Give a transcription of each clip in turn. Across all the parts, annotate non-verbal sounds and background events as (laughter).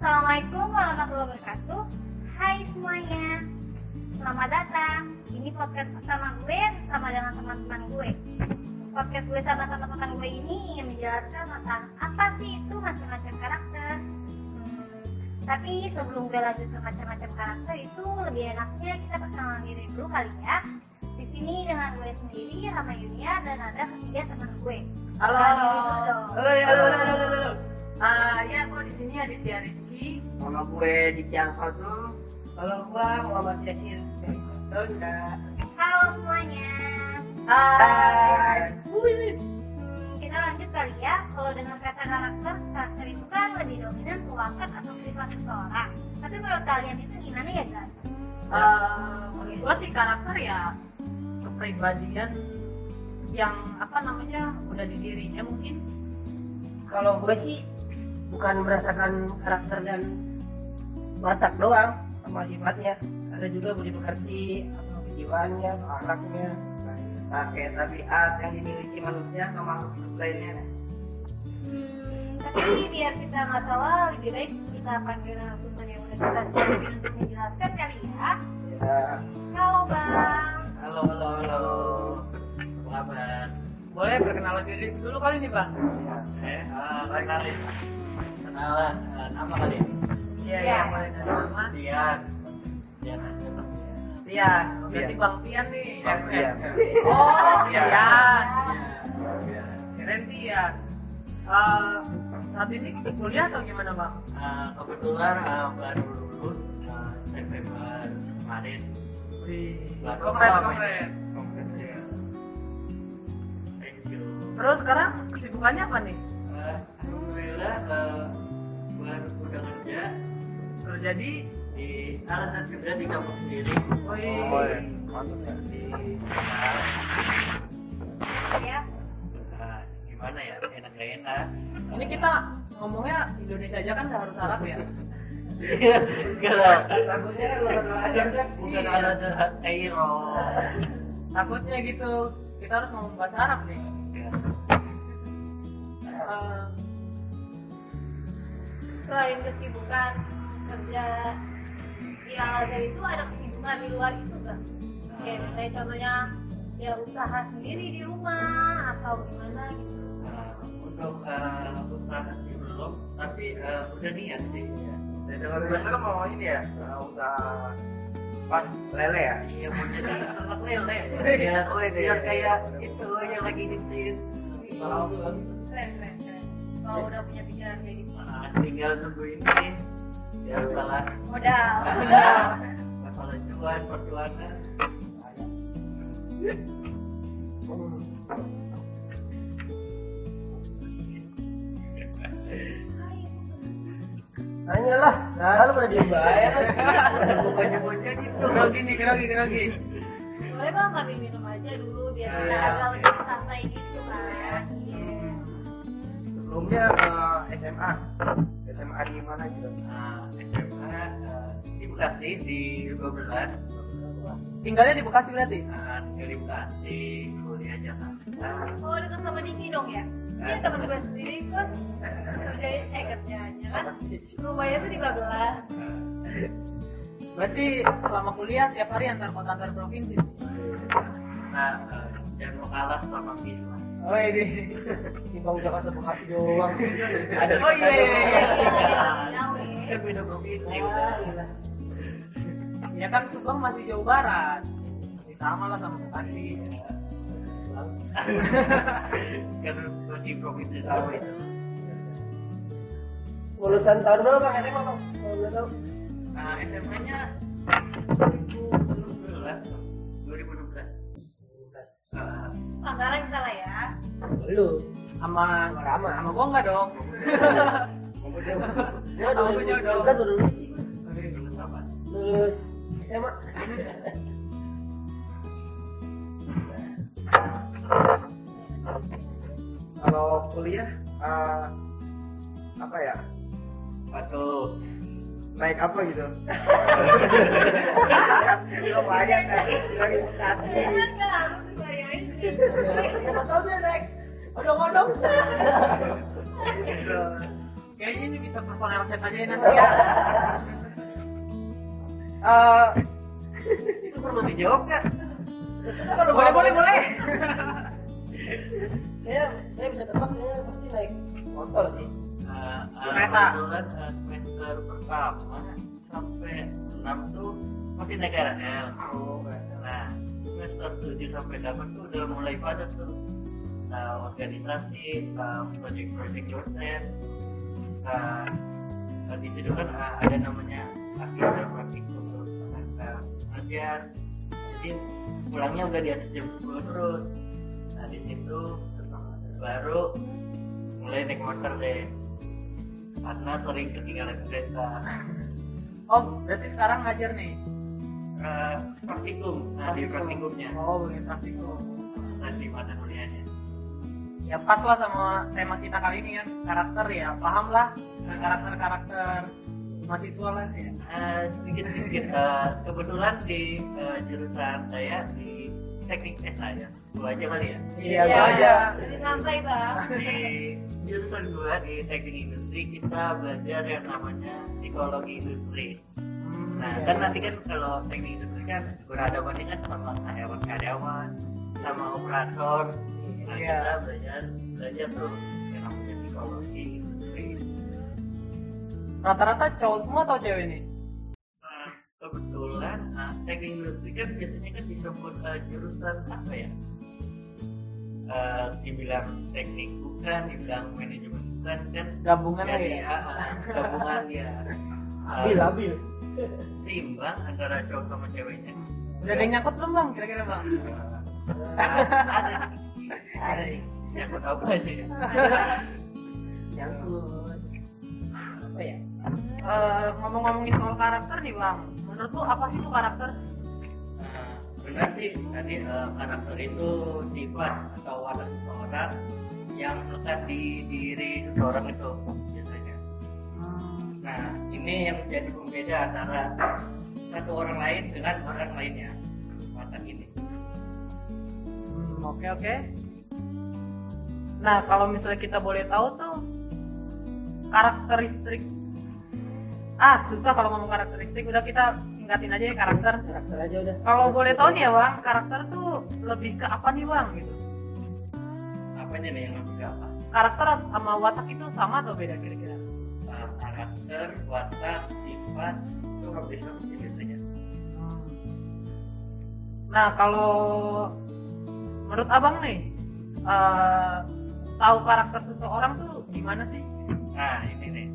Assalamualaikum warahmatullahi wabarakatuh. Hai semuanya. Selamat datang. Ini podcast pertama gue bersama dengan teman-teman gue. Podcast gue sama teman-teman gue ini ingin menjelaskan tentang apa sih itu macam-macam karakter. Hmm, tapi sebelum gue lanjut ke macam-macam karakter itu lebih enaknya kita perkenalan diri dulu kali ya. Di sini dengan gue sendiri, Rama Yunia dan ada ketiga teman gue. Halo. Halo, ya, halo, halo, halo, halo. Ah, ya, gue di sini Aditya Rizky. Nama gue Ditya Alfadul. Kalau gue Muhammad Yasin. Tonda. Halo semuanya. Hai. Wih. Hmm, kita lanjut kali ya. Kalau dengan kata karakter, karakter itu kan lebih dominan mewakili atau sifat seseorang. Tapi menurut kalian itu gimana ya guys? Ah, menurut gue sih karakter ya kepribadian yang apa namanya udah di dirinya mungkin Kalau gue sih bukan merasakan karakter dan watak doang sama sifatnya. Ada juga budi pekerti, atau kejiwaannya, atau akhlaknya. Nah, kayak tabiat yang dimiliki manusia sama makhluk lainnya. Hmm, tapi biar kita nggak salah, lebih baik kita panggil narasumber yang udah kita siapin untuk menjelaskan kali ya. Ya. Halo bang. Halo, halo, halo. Boleh perkenalan diri dulu kali nih bang. Eh, ah, kenalin. Kenalan, eh, nama kalian? Iya, Ya. yang nama. Tian. Tian. Tian, berarti. Bang Tian nih. Bang Tian. Oh, Tian. Iya. Keren Tian. Ah, saat ini kuliah atau gimana bang? Uh, kebetulan uh, baru lulus uh, September kemarin Wih, Baru keren keren. Terus sekarang kesibukannya apa nih? Uh, Alhamdulillah uh, baru udah kerja Kerja di di alasan kerja di kampus sendiri. Oh, iya. Mantap ya. Di Ya. uh, gimana ya enak gak enak. Ini kita ngomongnya Indonesia aja kan nggak harus Arab ya. Enggak lah. Takutnya kan lo aja kan. Bukan alasan Cairo. Takutnya gitu. Kita harus ngomong bahasa Arab nih. Selain kesibukan kerja di Al Azhar itu ada kesibukan di luar itu kan? Kayak misalnya contohnya ya usaha sendiri di rumah atau gimana gitu. Uh, untuk uh, usaha sih belum, tapi uh, udah niat sih. Ya. Dan dengar dengar mau ini ya, uh, usaha apa? Lele ya? Iya mau jadi anak lele. Iya, Ya, oh, ini. biar kayak itu yang lagi hitsins. Keren keren keren. Kalau udah punya pikiran kayak gitu. Nah, tinggal nunggu ini. Ya salah. Modal. (laughs) Masalah cuan, perjuangan. Tanya lah, nah lu pada diem bayar Bukannya bocah gitu. Grogi nih, grogi, grogi. Boleh bang kami minum aja dulu biar kita Iya. agak lebih santai gitu kan. Iya. Sebelumnya uh, SMA, SMA di mana gitu? Nah, SMA eh, di Bekasi di 12. Tinggalnya di Bekasi berarti? Nah, tinggal di Bekasi, kuliah Jakarta. Oh dekat sama Diki dong ya? Iya teman gue sendiri kan kerja eh kerjanya kan rumahnya tuh di Babelan. Berarti selama kuliah tiap hari antar kota antar provinsi. Nah, eh, jangan mau kalah sama bis lah. Oh ini. Timbang Jakarta Bekasi doang. Ada Oh, iya, iya, iya. Ya. Kan beda provinsi Wah, udah. gila. Ya kan Subang masih jauh barat. Masih sama lah sama Bekasi. kan masih provinsi sama itu. Lulusan tahun berapa Bang SMA Bang? Kalau boleh tahu. Nah, SMA-nya 2012, Uh, Anggaran kita lah ya. Lu. Sama Lama. sama gua enggak dong. Ya, Sama gua jauh dong. 2012 baru lulus lulus apa? Lulus SMA. Kalau kuliah eh, apa ya? Waduh, Naik apa gitu? (laughs) Lumayan kan, lagi Bekasi. Siapa tahu dia naik odong-odong. kayaknya ini bisa personal chat aja ya nanti ya Eh, Itu perlu dijawab nggak? Sudah kalau boleh boleh boleh Saya saya bisa tebak saya pasti naik motor sih. Uh, Kereta. Kebetulan uh, semester pertama sampai 6 tuh masih naik KRL. Oh, Nah, semester 7 sampai 8 tuh udah mulai padat tuh. Nah, organisasi, uh, project-project dosen. Uh, uh, di situ kan uh, ada namanya asisten praktikum uh, ngajar. Jadi pulangnya udah di atas jam 10 terus. Nah, di situ baru mulai naik motor deh. Karena sering ketinggalan kereta. (laughs) oh berarti sekarang ngajar nih Uh, praktikum, nah di praktikumnya. oh begini praktikum. Dan di mata kuliahnya? Ya pas lah sama tema kita kali ini kan karakter ya. Paham lah karakter karakter mahasiswa lah ya. Eh, sedikit sedikit Eh, kebetulan di eh, jurusan saya di teknik S saya gua aja kali ya? Iya. gua aja. Jadi santai bang. di jurusan gua di teknik industri kita belajar yang namanya psikologi industri nah kan nanti kan kalau teknik industri kan berhadapan kan sama karyawan-karyawan sama operator. Nah Iya. kita belajar belajar tuh yang namanya psikologi industri. Rata-rata cowok semua atau cewek nih? Nah, kebetulan ah, teknik industri kan biasanya kan disebut ah, jurusan apa ya? Eh, dibilang teknik bukan, dibilang manajemen bukan kan? Gabungan jadi ya? ah, ah, gabungan ya (laughs) Labil, labil. seimbang antara cowok sama ceweknya. udah ada yang nyangkut belum bang kira-kira bang ada ada yang apa aja ya? Nyangkut. Apa ya? Eh, ngomong-ngomongin soal karakter nih bang menurut lu apa sih tuh karakter Nah, benar sih tadi eh, karakter itu sifat atau watak seseorang yang melekat di diri seseorang itu. Nah, ini yang menjadi pembeda antara satu orang lain dengan orang lainnya. Watak ini. Hmm, oke oke nah kalau misalnya kita boleh tahu tuh karakteristik ah susah kalau ngomong karakteristik udah kita singkatin aja ya karakter Karakter aja udah. kalau boleh tahu nih ya bang karakter tuh lebih ke apa nih bang gitu Apanya nih yang lebih ke apa? karakter sama watak itu sama atau beda kira-kira karakter, watak, sifat itu hampir sama sih biasanya. nah kalau menurut abang nih eh, tahu karakter seseorang tuh gimana sih Nah, ini nih.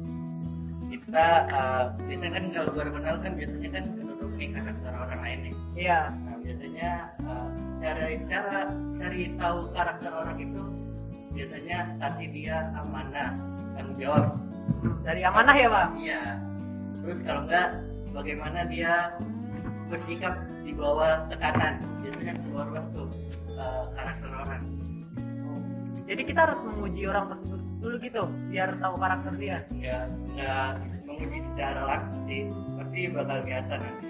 Kita eh, biasanya kan kalau baru kenal kan biasanya kan ketutup nih karakter orang lain nih. iya Nah, biasanya eh, cara cara cari tahu karakter orang itu biasanya kasih dia amanah tanggung jawab. dari amanah ya bang Iya. Terus kalau enggak bagaimana dia bersikap di bawah tekanan. Biasanya keluar tuh eh, karakter orang. Jadi kita harus menguji orang tersebut dulu gitu, biar tahu karakter dia. Ya nggak menguji secara langsung sih. Pasti bakal biasa nanti.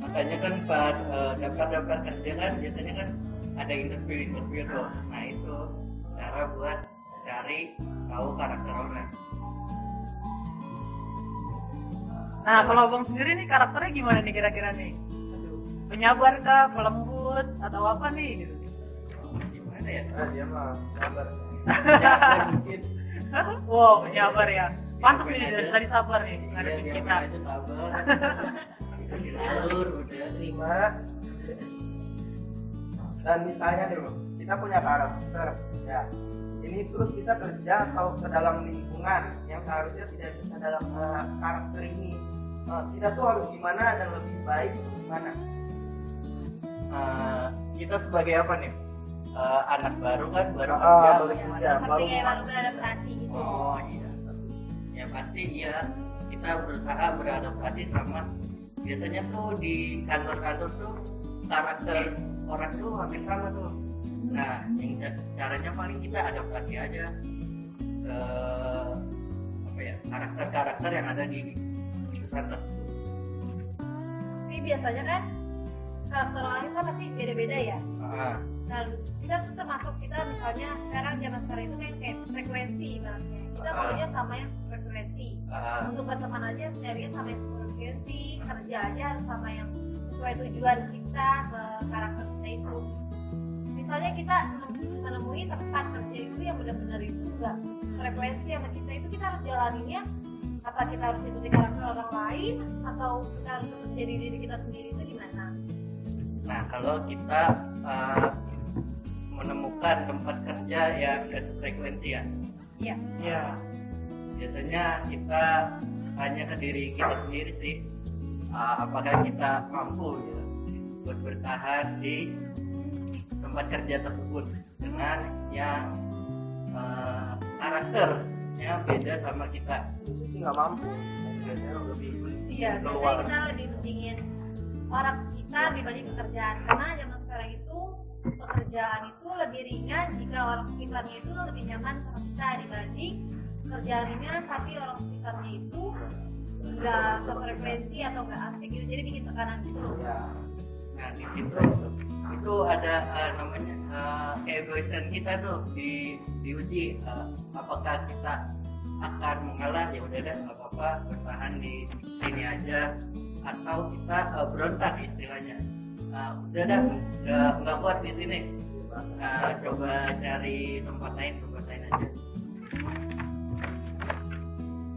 Makanya kan pas eh, daftar-daftar kerja kan biasanya kan ada interview interview tuh. Nah itu cara buat cari tahu karakter orang. Nah, kalau abang sendiri nih karakternya gimana nih kira-kira nih? Penyabar kah, pelembut, atau apa nih? Gitu. Gimana ya? Ah, dia mah sabar. Ya, (laughs) mungkin Wow, penyabar ya. Pantas Iya, nih bener dari tadi sabar nih, Iya, ngadepin biar kita. aja sabar. (laughs) Alur udah. Terima. Dan misalnya nih bro, kita punya karakter, ya. Ini terus kita kerja atau ke dalam lingkungan yang seharusnya tidak bisa dalam eh, karakter ini. Eh, kita tuh harus gimana dan lebih baik gimana? Eh, kita sebagai apa nih? Eh, anak baru kan baru Ah, kerja. baru kerja, baru beradaptasi gitu. Oh iya. Ya pasti iya. Kita berusaha beradaptasi sama biasanya tuh di kantor-kantor tuh karakter orang tuh hampir sama tuh. Nah, yang ca- caranya paling kita adaptasi aja ke apa ya karakter-karakter yang ada di tersebut. Tapi biasanya kan karakter orang itu kan pasti beda-beda ya. Ah, dan kita tuh termasuk kita misalnya sekarang zaman sekarang itu kan kayak frekuensi ibaratnya kita Ah. maunya sama yang frekuensi. Ah, untuk berteman aja carinya sama yang frekuensi kerja aja harus sama yang sesuai tujuan kita ke karakter kita itu misalnya kita menemui tempat kerja itu yang benar-benar itu enggak frekuensi sama kita itu kita harus jalaninnya apa kita harus ikuti karakter orang lain atau kita harus tetap jadi diri kita sendiri itu gimana Nah, kalau kita ah, menemukan tempat kerja yang nggak sefrekuensi ya, iya Iya. biasanya kita hanya ke diri kita sendiri sih. Ah, apakah kita mampu gitu, buat bertahan di tempat kerja tersebut dengan yang ah, karakternya beda sama kita. itu sih nggak mampu. Biasanya lebih iya biasanya kita lebih pentingin orang sekitar dibanding pekerjaan. Karena zaman sekarang itu pekerjaan itu lebih ringan jika orang sekitarnya itu lebih nyaman sama kita dibanding pekerjaan ringan tapi orang sekitarnya itu nggak sefrekuensi atau nggak asik gitu. Jadi bikin tekanan gitu. Loh ya Nah, di situ itu ada eh, namanya eh, keegoisan kita tuh di diuji eh, apakah kita akan mengalah ya udah deh nggak apa-apa bertahan di sini aja atau kita eh, berontak istilahnya. Eh, udah dah nggak kuat di sini. Eh, coba cari tempat lain tempat lain aja.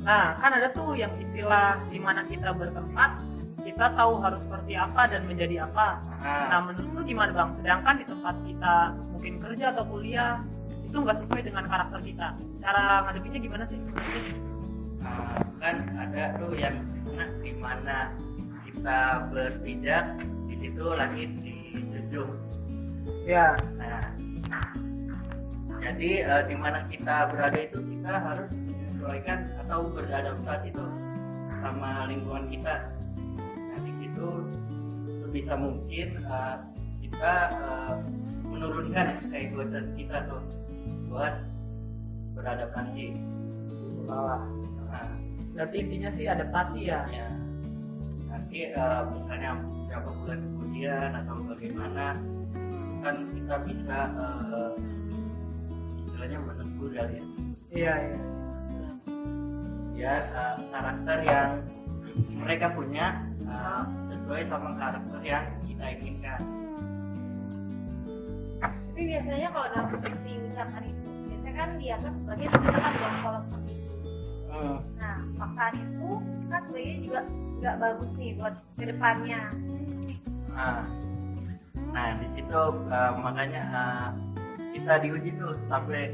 Nah, kan ada tuh yang istilah di mana kita bertempat, kita tahu harus seperti apa dan menjadi apa. Nah, nah, menurut lu gimana bang? Sedangkan di tempat kita mungkin kerja atau kuliah itu nggak sesuai dengan karakter kita. Cara ngadepinnya gimana sih? eh, kan ada tuh yang nah, di mana kita berpijak di situ langit dijunjung Ya. Nah, jadi eh, di mana kita berada itu kita harus menyesuaikan atau beradaptasi tuh sama lingkungan kita. Situ sebisa mungkin eh, kita eh, menurunkan keegoisan kita tuh buat beradaptasi. salah Nah, Berarti intinya sih adaptasi ya. ya nanti eh, misalnya beberapa bulan kemudian atau bagaimana kan kita bisa eh, istilahnya menegur kali ya Iya, iya. ya eh, karakter yang mereka punya eh, sesuai sama karakter yang kita inginkan. Tapi biasanya kalau dalam seperti ucapan itu biasanya kan dianggap sebagai paksaan dong kalau seperti itu. Nah paksaan itu kan sebenarnya juga nggak bagus nih buat ke depannya. Nah, nah di situ eh, makanya eh, kita diuji tuh sampai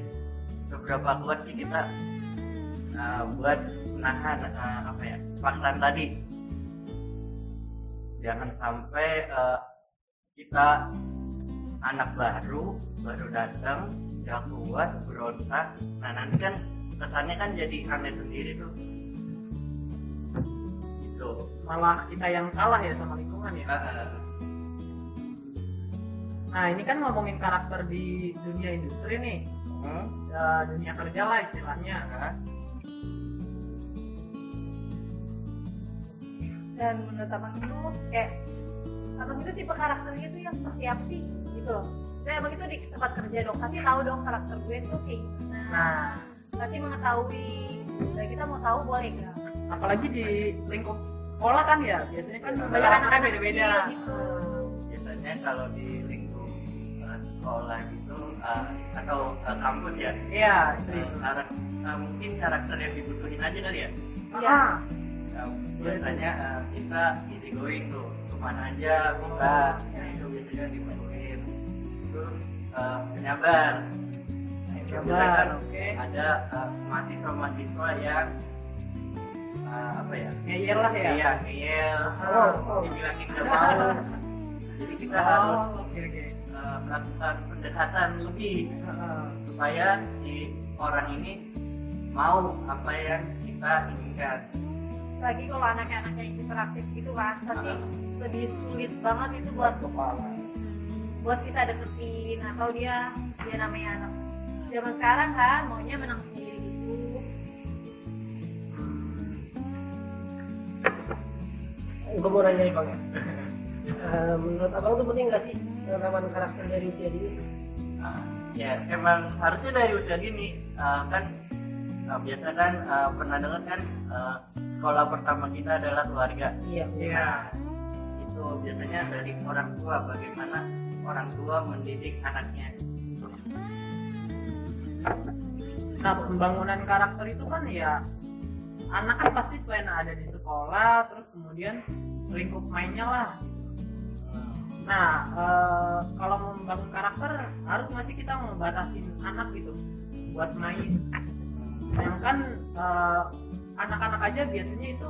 seberapa kuat sih kita eh, buat menahan eh, apa ya paksaan tadi jangan sampai eh, kita anak baru baru datang nggak kuat berontak nah nanti kan kesannya kan jadi aneh sendiri tuh gitu Malah kita yang kalah ya sama lingkungan ya. Eh, Nah, ini kan ngomongin karakter di dunia industri nih. hmm, Ya, dunia kerja lah istilahnya. nah, dan menurut abang itu kayak abang itu tipe karakternya tuh yang seperti apa sih gitu loh saya abang itu di tempat kerja dong pasti tahu dong karakter gue tuh kayak gimana Nah, pasti mengetahui dan kita mau tahu boleh nggak apalagi di lingkup sekolah kan ya, biasanya kan Banyak banyak anak beda-beda. kecil gitu. biasanya kalau di lingkup eh, sekolah gitu eh, atau eh, kampus ya Iya, itu. karak- eh, mungkin karakter yang dibutuhin aja kali ya Iya. Eh, biasanya eh, kita easy going tuh ke mana aja bisa ya itu biasanya dibutuhin terus eh, penyabar Nah, itu biasanya kan oke. ada eh, mahasiswa-mahasiswa yang eh, apa ya ngeyel lah ya. iya ngeyel Oh, oh. dibilangin gak mau (laughs) jadi kita harus Oh, oke oke. eh, melakukan pendekatan lebih Heeh. supaya si orang ini mau apa yang kita inginkan. Lagi kalau anak-anak yang hiperaktif gitu kan pasti lebih sulit banget itu buat kepala buat kita deketin atau dia dia namanya anak zaman sekarang kan maunya menang sendiri gitu. Gue mau nanya nih bang ya. Eh, menurut abang tuh penting nggak sih penanaman karakter dari usia dini? Ah, ya emang harusnya dari usia dini. Ah, kan ah, biasa kan ah, pernah dengar kan ah, sekolah pertama kita adalah keluarga iya Iya. itu biasanya dari orang tua bagaimana orang tua mendidik anaknya Nah, pembangunan karakter itu kan ya anak kan pasti selain ada di sekolah, terus kemudian lingkup mainnya lah. Nah, eh, kalau membangun karakter harus nggak sih kita membatasi anak gitu buat main. Sedangkan eh, anak-anak aja biasanya itu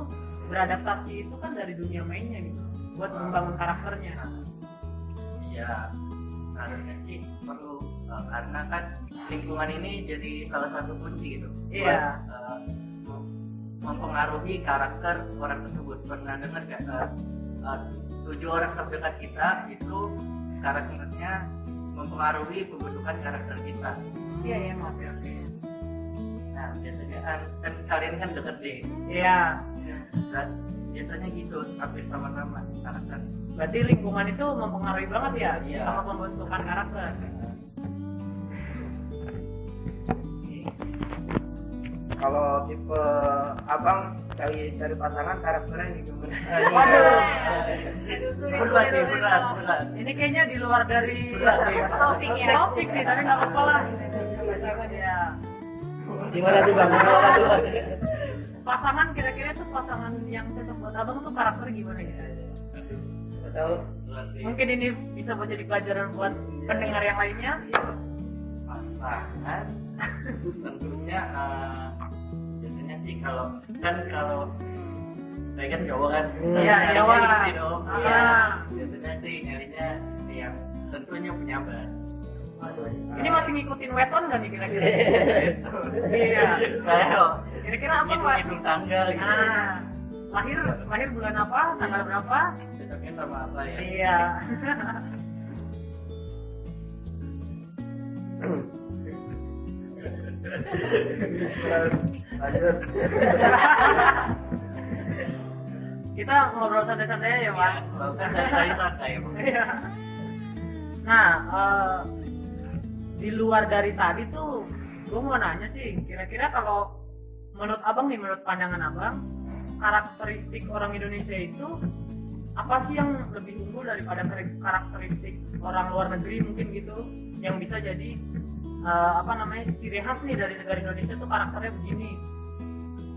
beradaptasi itu kan dari dunia mainnya gitu, buat membangun karakternya. Iya, seharusnya sih perlu eh, karena kan lingkungan ini jadi salah satu kunci gitu. Iya. Buat, mem- mempengaruhi karakter orang tersebut. Pernah dengar gak? eh, tujuh orang terdekat kita itu karakternya mempengaruhi pembentukan karakter kita. Iya, iya, maaf ya. Biasanya kan, kan kalian kan deket deh. Iya, Dan biasanya gitu, hampir sama-sama karakter. berarti lingkungan itu mempengaruhi banget ya Iya. sama pembentukan karakter. kalau tipe abang cari cari pasangan karakternya yang gimana Waduh. Berat nih, berat, berat. Ini kayaknya di luar dari Berat nih. Topik ya. topik nih, tapi nggak apa-apa lah. Pasangan ya. Gimana tuh bang gimana tuh bang Pasangan kira-kira tuh pasangan yang cocok buat abang tuh karakter gimana ya? Siapa tahu Berat nih. Mungkin ini bisa menjadi pelajaran buat pendengar yang lainnya. pasangan tentunya eh, biasanya sih kalau kan kalau saya kan Jawa kan Hmm. Iya, nyarinya Jawa. gitu dong. Ah. Iya. biasanya sih nyarinya yang tentunya penyabar Ini masih ngikutin weton nggak nih kira-kira? (laughs) Iya. Kira-kira apa pak? hitung tanggal gitu Nah, lahir lahir bulan apa? Tanggal berapa? cocoknya sama apa ya Iya. Lanjut Kita ngobrol santai-santai ya pak. kalau kan dari tadi santai Bang. Iya. Nah, eh, di luar dari tadi tuh, gue mau nanya sih, kira-kira kalau menurut abang nih, menurut pandangan abang, karakteristik orang Indonesia itu apa sih yang lebih unggul daripada kar- karakteristik orang luar negeri mungkin gitu, yang bisa jadi eh, apa namanya ciri khas nih dari negara Indonesia tuh karakternya begini.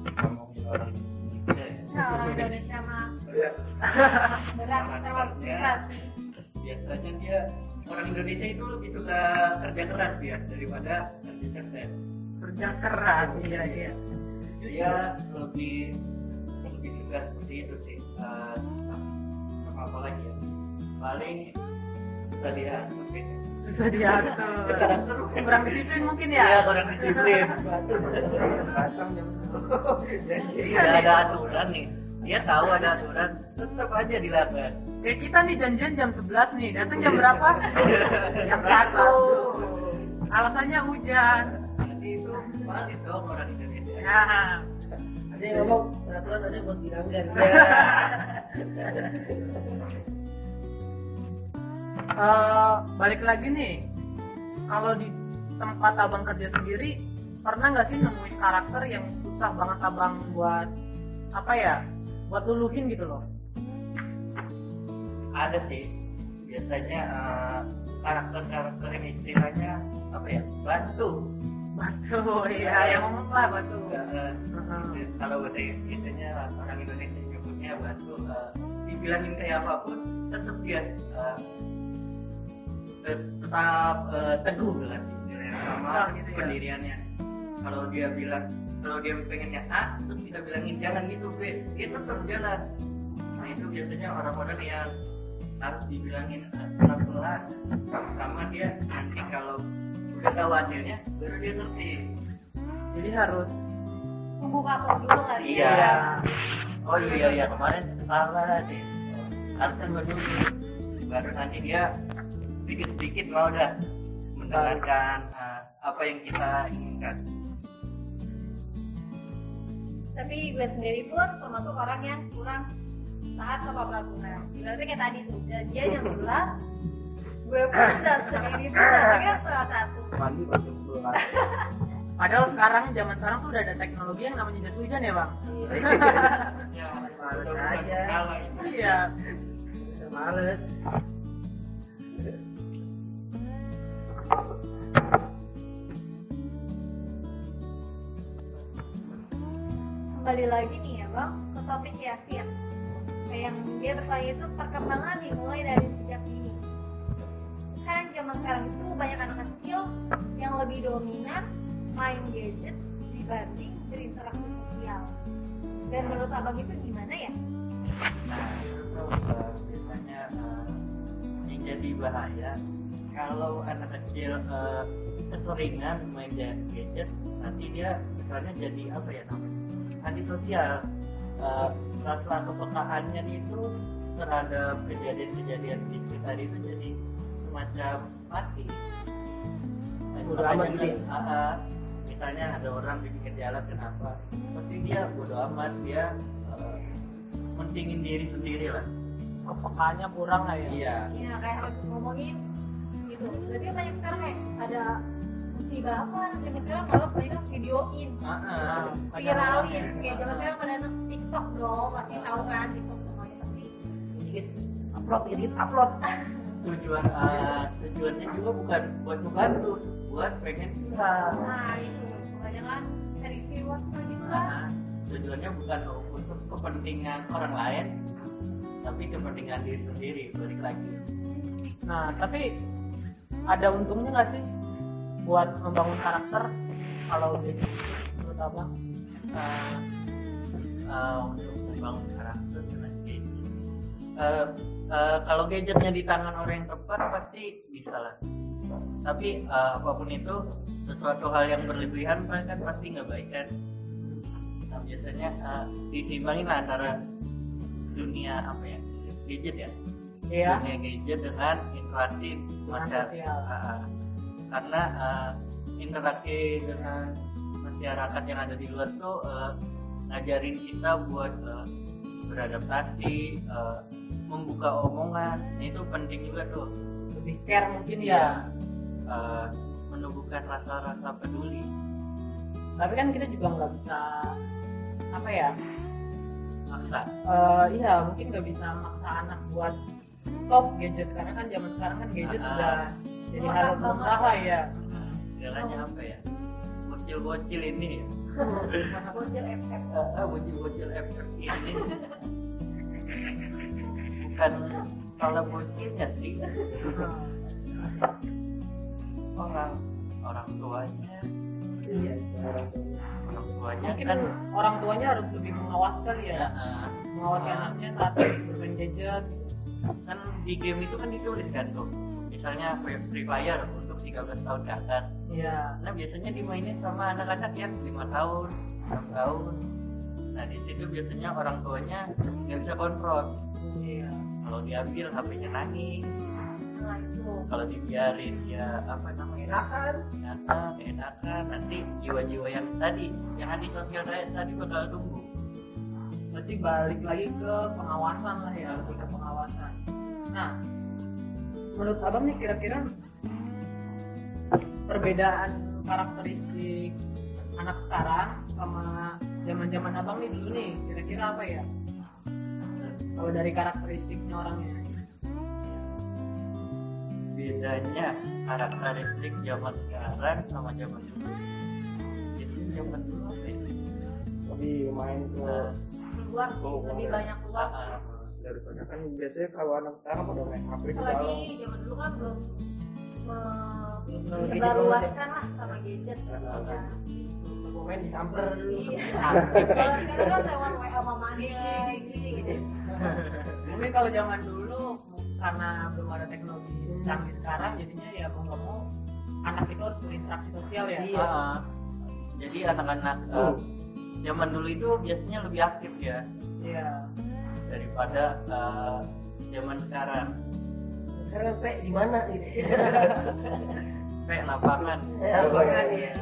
ngomongin orang Indonesia ya. Nah, orang Indonesia mah Iya. (laughs) berat sama berat. biasanya dia orang Indonesia itu lebih suka kerja keras dia daripada kerja cerdas Kerja keras, iya iya. dia lebih lebih suka seperti itu sih Eh, apa apa lagi ya paling susah diatur. Susah diatur. Kurang disiplin mungkin ya ya. kurang disiplin datang jam tidak ada aturan nih dia tahu ada aturan tetap aja dilakukan Kayak kita nih janjian jam 11 nih, datang jam berapa? (laughs) jam 1 Alasannya hujan. Jadi itu. Paling dong orang Indonesia. Nah, ada yang ngomong peraturan ada buat dilanggar (laughs) eh, balik lagi nih. Kalau di tempat abang kerja sendiri Pernah nggak sih nemuin karakter yang susah banget abang buat Apa ya, buat luluhin gitu loh. Ada sih biasanya eh, karakter-karakter yang istilahnya apa ya batu. Batu, (laughs) iya, yang ngomong lah batu. Eh, Heeh. kalau bahasa Indonesia orang Indonesia nyebutnya batu eh, dibilangin kayak apa pun tetap dia eh, tet- tetap eh, teguh dengan istilahnya sama Oh, gitu ya. pendiriannya. Kalau dia bilang kalau dia pengennya A terus kita bilangin jangan gitu B dia tetap jalan nah itu biasanya orang-orang yang harus dibilangin eh, pelan-pelan sama dia nanti kalau udah tahu hasilnya baru dia ngerti Jadi harus Tunggu kapok dulu kali Iya. ya. Oh iya iya kemarin salah deh. Harusnya gue dulu. Baru nanti dia sedikit sedikit mau dah mendengarkan uh, apa yang kita inginkan. Tapi gue sendiri pun termasuk orang yang kurang taat sama peraturan ibaratnya kayak tadi tuh dia jam 11 gue pun (coughs) dan sendiri pun datangnya setengah satu mandi pas jam 11 Padahal sekarang zaman sekarang tuh udah ada teknologi yang namanya jas hujan ya bang. (laughs) Ya, Males aja. Iya. Bisa males kembali lagi nih ya bang ke topik Yasin kayak yang dia bertanya itu perkembangan dimulai dari sejak dini. Kan zaman sekarang itu banyak anak kecil yang lebih dominan main gadget dibanding berinteraksi sosial. Dan menurut abang itu gimana ya? Nah, itu biasanya uh, yang jadi bahaya kalau anak kecil uh, keseringan main ga- gadget, nanti dia misalnya jadi apa ya namanya antisosial. Uh, rasa kepekaannya itu terhadap kejadian-kejadian di sekitar itu jadi semacam mati. Makanya amat gitu kan, uh, uh, misalnya ada orang di pinggir jalan kenapa pasti dia bodo amat dia uh, mentingin diri sendiri lah Kepekaannya kurang lah ya. iya Ya kayak harus ngomongin gitu. Berarti banyak sekarang kayak ada musibah apa? Zaman sekarang malah mereka videoin. Nah, viralin. Kayak zaman sekarang pada anak TikTok dong, pasti tahu kan TikTok semuanya pasti. dikit upload dikit upload. Tujuan uh, tujuannya juga bukan buat membantu buat pengen viral. Nah itu. Kebanyakan cari viewers lah gitu kan. Tujuannya bukan untuk kepentingan orang lain tapi kepentingan diri sendiri. Balik lagi. Nah, tapi ada untungnya nggak sih buat membangun karakter kalau gitu, menurut abang? uh, uh, untuk membangun karakter dengan gadget. Uh, uh, kalau gadgetnya di tangan orang yang tepat pasti bisa lah. Tapi uh, apa pun itu sesuatu hal yang berlebihan kan pasti nggak baik kan. Nah, biasanya uh, disimbangin lah antara dunia apa ya gadget ya Iya. dunia gadget dengan interaksi masyarakat sosial. Karena uh, interaksi dengan masyarakat yang ada di luar tuh uh, ngajarin kita buat uh, beradaptasi uh, membuka omongan nah, itu penting juga tuh Lebih care mungkin Iya. ya. uh, menumbuhkan rasa-rasa peduli Tapi kan kita juga nggak bisa apa ya? maksa eh, iya, mungkin nggak bisa maksa anak buat stop gadget karena kan zaman sekarang kan gadget Ah. udah jadi hal lah ya. segalanya apa ya? Bocil-bocil ini ya. Bocil FF. Ah, bocil-bocil FF ini. Bukan salah bocilnya sih. Orang orang tuanya. Iya. Orang tuanya Mungkin kan orang tuanya harus lebih mengawas kali ya, ya, ah, mengawasi Ah. anaknya saat bermain gadget. kan di game itu kan ditulis kan tuh misalnya Free Fire untuk 13 tahun ke atas Iya. nah biasanya dimainin sama anak-anak yang lima tahun 6 tahun nah di situ biasanya orang tuanya nggak bisa kontrol Iya. kalau diambil HP-nya nangis Nah itu. kalau dibiarin ya apa namanya enakan enakan enakan nanti jiwa-jiwa yang tadi yang antisosial tadi tadi bakal tumbuh Berarti balik lagi ke pengawasan lah ya, lebih ke pengawasan. Nah, menurut abang nih kira-kira perbedaan karakteristik anak sekarang sama zaman-zaman abang nih dulu nih, kira-kira apa ya? Kalau dari karakteristiknya orangnya. bedanya karakteristik zaman sekarang sama zaman dulu jadi zaman dulu lebih main ke Nah, Keluar Oh, lebih boleh. banyak keluar. Daripada kan biasanya kalau anak sekarang pada main HP ke dalam Apalagi zaman dulu kan belum me- Belum menyebarluaskan lah sama gadget. Ah, Ya. pemain disamper dulu Iya. (laughs) Kalau sekarang kan lewat WA mamanya gitu. Mungkin kalau zaman dulu karena belum ada teknologi canggih sekarang, jadinya ya mau nggak mau anak itu harus berinteraksi sosial ya. Iya. ah. jadi anak-anak eh, zaman dulu itu biasanya lebih aktif ya Iya. Daripada eh, zaman sekarang. Sekarang pe di mana gitu (laughs) kayak lapangan. Lapangan ya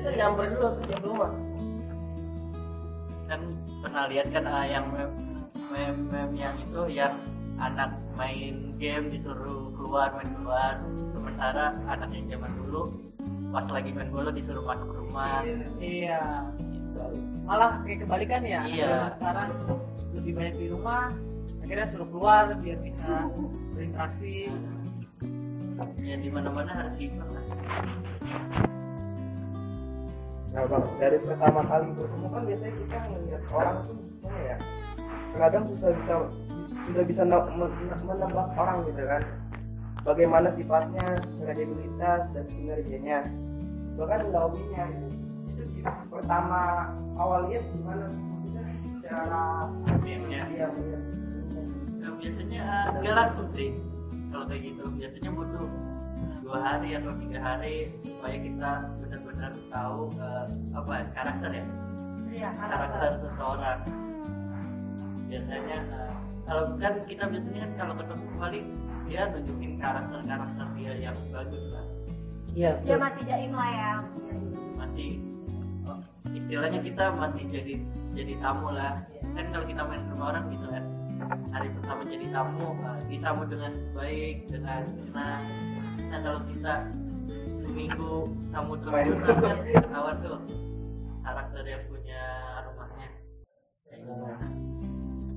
kita nyamper dulu ke rumah. Kan pernah lihat kan ah, yang mem, mem, mem yang itu yang anak main game disuruh keluar main keluar. Sementara anak yang zaman dulu pas lagi main bola disuruh masuk rumah. Iya gitu. Malah kayak kebalikan ya Iya. sekarang lebih banyak di rumah akhirnya suruh keluar biar bisa berinteraksi. Ya di mana mana harus lah. Nah bang, dari pertama kali bertemu kan biasanya kita ngeliat orang tuh gimana ya Kadang susah bisa sudah bisa ne- men- menebak orang gitu kan. Bagaimana sifatnya, kredibilitas dan kinerjanya Bahkan nggak hobinya gitu. Pertama awal lihat gimana? Maksudnya Meme-nya. dia melihat Nah, biasanya ah, nggak langsung sih kalau kayak gitu biasanya butuh dua hari atau tiga hari supaya kita benar-benar tahu eh, apa ya, karakter ya? Iya, karakter. Seseorang. Biasanya eh, kalau kan kita biasanya kan kalau ketemu paling dia nunjukin karakter karakter dia yang bagus lah. Iya Dia masih jaim lah ya. masih istilahnya kita masih jadi jadi tamu lah. Kan kalau kita main ke rumah orang gitu kan hari pertama jadi tamu uh, disambut dengan baik dengan senang nah kalau kita seminggu tamu terus kan ketahuan tuh karakter yang punya rumahnya.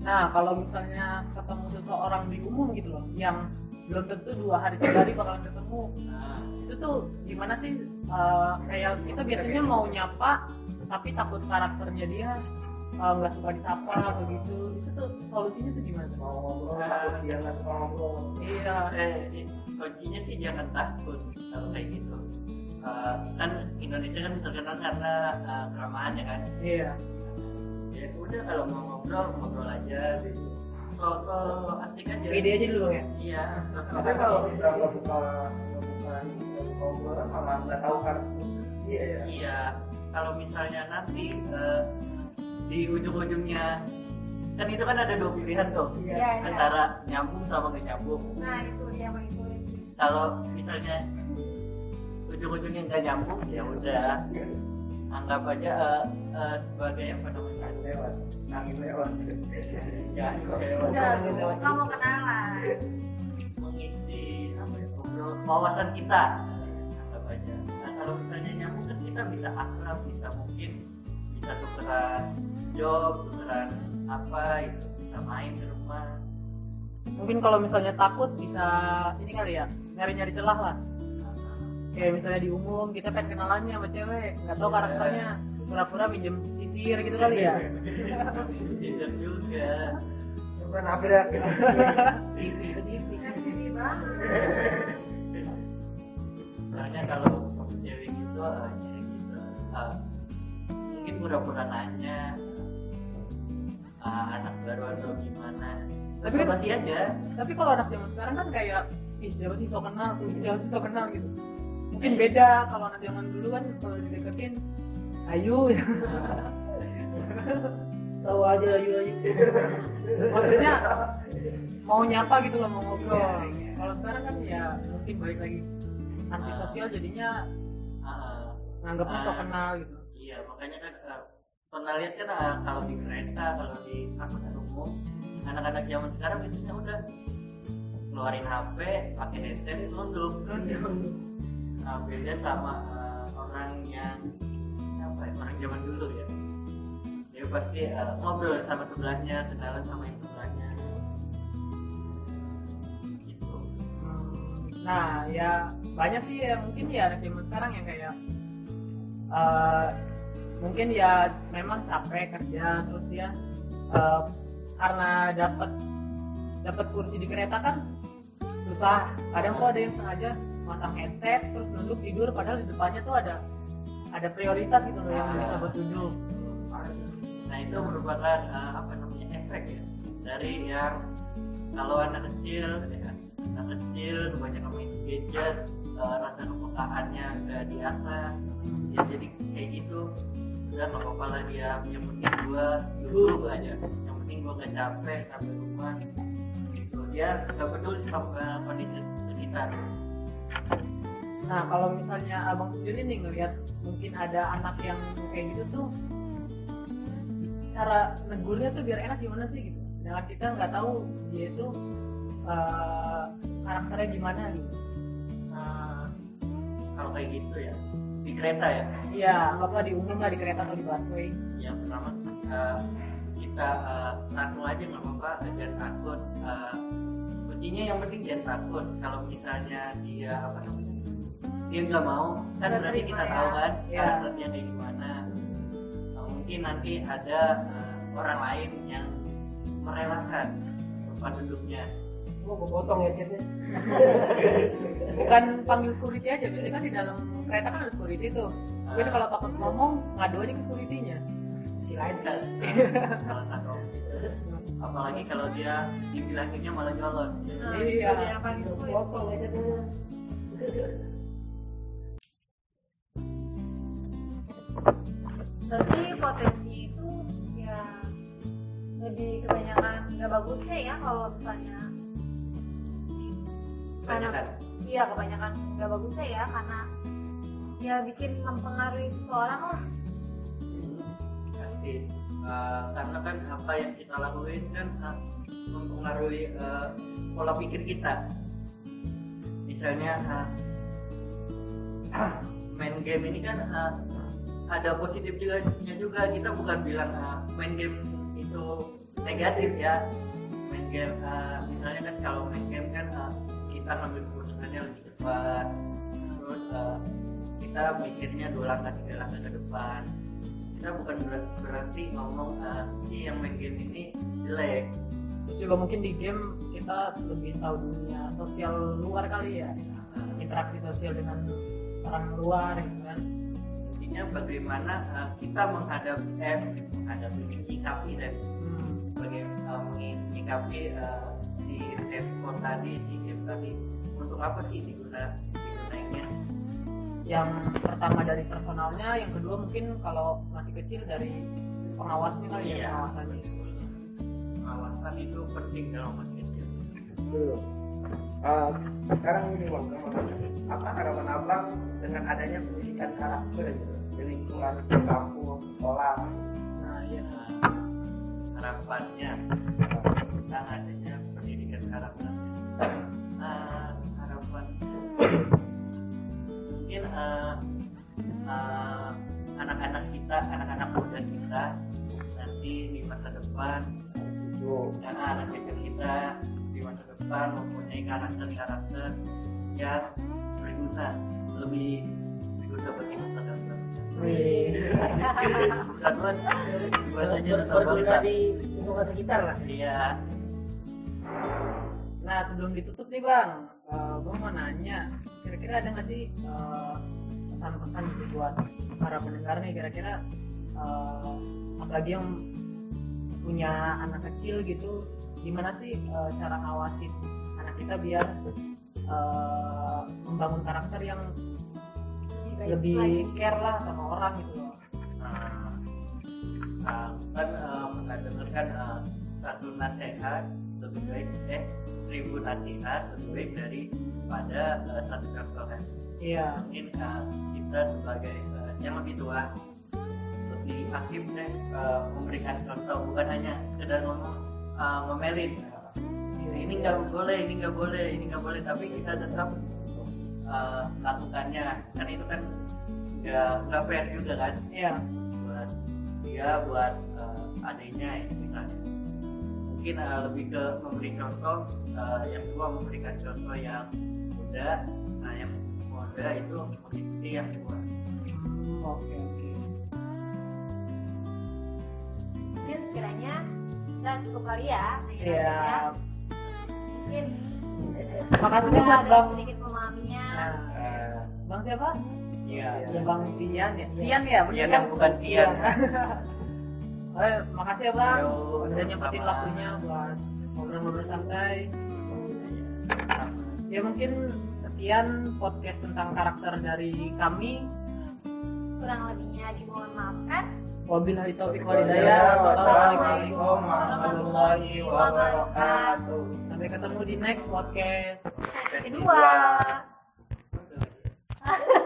Nah kalau misalnya ketemu seseorang di umum gitu loh yang belum tentu dua hari tiga hari bakalan ketemu nah, itu tuh gimana sih? Eh, kayak kita biasanya mau nyapa tapi takut karakternya dia eh, nggak suka disapa atau gitu itu tuh solusinya tuh gimana mau ngobrol takut dia nggak suka ngobrol. Iya. Eh, kuncinya sih jangan takut kalau kayak gitu. Uh, kan Indonesia kan terkenal karena uh, keramahan ya kan? Iya. Ya udah kalau mau ngobrol ngobrol aja so so asik aja. Pede aja dulu ya? Iya. So- so Maksudnya kalau kita nggak buka nggak buka nggak buka obrolan malah nggak tahu karakter dia ya iya kalau misalnya nanti eh, di ujung-ujungnya kan itu kan ada dua pilihan tuh. Iya, iya. antara nyambung sama nggak nyambung. Nah, itu dia begitu. kalau misalnya ujung-ujungnya nggak nyambung ya udah. Anggap aja eh, eh, sebagai apa namanya? Lewat. Angin lewat. (laughs) Ya kayak Udah, nggak mau kenalan. mengisi apa ya ngobrol wawasan kita. Anggap aja. Nah kalau misalnya kita bisa akrab bisa mungkin bisa tukeran job tukeran apa itu bisa main di rumah. Mungkin kalau misalnya takut bisa ini kali ya nyari-nyari celah lah. Kayak misalnya di umum kita pengen kenalannya sama cewek nggak tahu karakternya pura-pura minjem sisir gitu kali ya. Bisa juga. Bukan apa ya TV itu TV Sensitif banget. soalnya kalau untuk cewek gitu mungkin pura-pura nanya eh, anak baru atau gimana? Tapi kan- basi aja. tapi kalau anak zaman sekarang kan kayak ih siapa sih so kenal? Ih siapa sih so kenal gitu. Mungkin beda kalau anak zaman dulu kan kalau dideketin ayu. (laughs) Tahu aja ayo ayo maksudnya mau nyapa gitu loh mau ngobrol. Iya, iya. kalau sekarang kan ya mungkin balik lagi antisosial jadinya Ah, nganggapnya so Ah. kenal gitu. iya makanya kan eh, pernah lihat kan eh, kalau di kereta kalau di angkutan umum anak-anak zaman sekarang biasanya udah keluarin HP pakai headset nunduk. (laughs) Nah, beda sama eh, orang yang apa ya orang zaman dulu ya. Dia pasti eh, ngobrol sama sebelahnya kenalan sama yang sebelahnya. Gitu. Nah ya banyak sih ya mungkin ya anak zaman sekarang yang kayak eh, mungkin ya memang capek kerja terus dia eh, karena dapat dapat kursi di kereta kan susah kadang tuh ada yang sengaja masang headset terus nunduk tidur padahal di depannya tuh ada ada prioritas gitu loh yang Ah. bisa buat duduk nah itu merupakan eh, apa namanya efek ya dari yang kalau anak kecil ya, anak kecil banyak main gadget eh, rasa kepekaannya nggak diasah ya jadi kayak gitu. Udah nggak apa-apa lah dia. Yang penting gua duduk aja. Yang penting gua nggak capek sampai rumah. Gitu. Dia nggak peduli sama kondisi sekitar. Nah kalau misalnya abang sendiri nih ngelihat mungkin ada anak yang kayak gitu tuh cara negurnya tuh biar enak gimana sih gitu? Sedangkan kita nggak tahu dia itu eh, karakternya gimana gitu. Nah, kalau kayak gitu ya di kereta ya iya anggaplah di umum lah di kereta atau di busway yang pertama eh, kita langsung aja nggak apa-apa jangan takut Eh, kuncinya yang penting jangan takut kalau misalnya dia apa namanya dia nggak mau kan berarti terima kita ya. tahu kan Iya. karakternya kayak gimana Nah, mungkin nanti ada eh, orang lain yang merelakan tempat duduknya Gua mau potong ya chatnya. (laughs) bukan panggil security aja biasanya kan di dalam kereta kan ada security tuh mungkin kalau takut ngomong ngadu aja ke security-nya Si lain kan. salah (laughs) satu apalagi kalau dia dibilangnya malah nyolot Nah, Iya. itu yang paling Gua sulit. potong ya chatnya. Berarti potensi itu ya lebih kebanyakan nggak bagusnya ya kalau misalnya karena Kebanyakan. iya kebanyakan nggak bagusnya ya karena ya bikin mempengaruhi seseorang lah. Eh, karena kan apa yang kita lakuin kan eh, mempengaruhi eh, pola pikir kita. Misalnya eh, (clears throat) main game ini kan eh, ada positif juga juga. Kita bukan bilang eh, main game itu negatif ya. Main game eh, misalnya kan kalau main game kan eh, kita ngambil keputusannya lebih cepat terus eh, kita mikirnya dua langkah tiga langkah ke depan. Kita bukan ber- berarti ngomong ah, si yang main game ini jelek. Terus juga mungkin di game kita lebih tahu dunia sosial luar kali ya. Interaksi sosial dengan orang luar gitu kan. Intinya bagaimana ah, kita menghadapi eh menghadapi menyikapi dan hmm. bagaimana menyikapi ah, si handphone tadi si game tadi. Untuk apa sih diguna digunainnya yang pertama dari personalnya yang kedua mungkin kalau masih kecil dari pengawasnya kali ya Iya. pengawasannya pengawasan itu penting kalau masih kecil Betul. Ah, sekarang ini bang, apa harapan abang dengan adanya pendidikan karakter gitu di lingkungan kampus, sekolah? nah Nah, harapannya tentang adanya pendidikan karakter Ah, mungkin ah, ah, anak-anak kita anak-anak muda kita nanti di masa depan karena anak cucu kita di masa depan mempunyai karakter-karakter yang berguna lebih berguna bagi masa depan. Bukan buat buat aja Ber- untuk Berguna di lingkungan sekitar lah. iya nah sebelum ditutup nih bang gue mau nanya kira-kira ada nggak sih eh, pesan-pesan gitu buat para pendengar nih? Kira-kira eh, apalagi yang punya anak kecil gitu gimana sih eh, cara ngawasin anak kita biar eh, membangun karakter yang lebih care lah sama orang gitu loh? Nah, nah, kan eh, pernah kan eh, satu nasihat lebih baik eh seribu nasihat lebih baik daripada eh, satu contoh kan? Iya. Mungkin eh, kita sebagai eh, yang lebih tua lebih aktif deh eh, memberikan contoh. Bukan hanya sekedar ngomong eh, ngomelin. Ini ini nggak boleh ini nggak boleh ini nggak boleh. Tapi kita tetap eh, lakukannya. Kan itu kan nggak nggak fair juga kan? Iya. Buat dia buat eh, adiknya ya, misalnya mungkin eh, lebih ke memberi contoh eh, yang tua memberikan contoh yang muda. Nah yang muda itu mengikuti yang tua Hmm, oke oke. Mungkin sekiranya kita cukup kali ya iya. mungkin. Makasih buat bang. sedikit memahaminya. Nah, bang siapa? Iya. Ya bang Tian ya? Tian ya bener Tian kan? yang bukan Tian. (laughs) Eh, makasih ya bang. Udah nyempetin waktunya buat ngobrol-ngobrol santai. Ya mungkin sekian podcast tentang karakter dari kami. Kurang lebihnya dimohon maafkan. Wabillahi taufiq walhidayah Wassalamualaikum warahmatullahi wabarakatuh. sampai ketemu di next podcast. Kedua (laughs)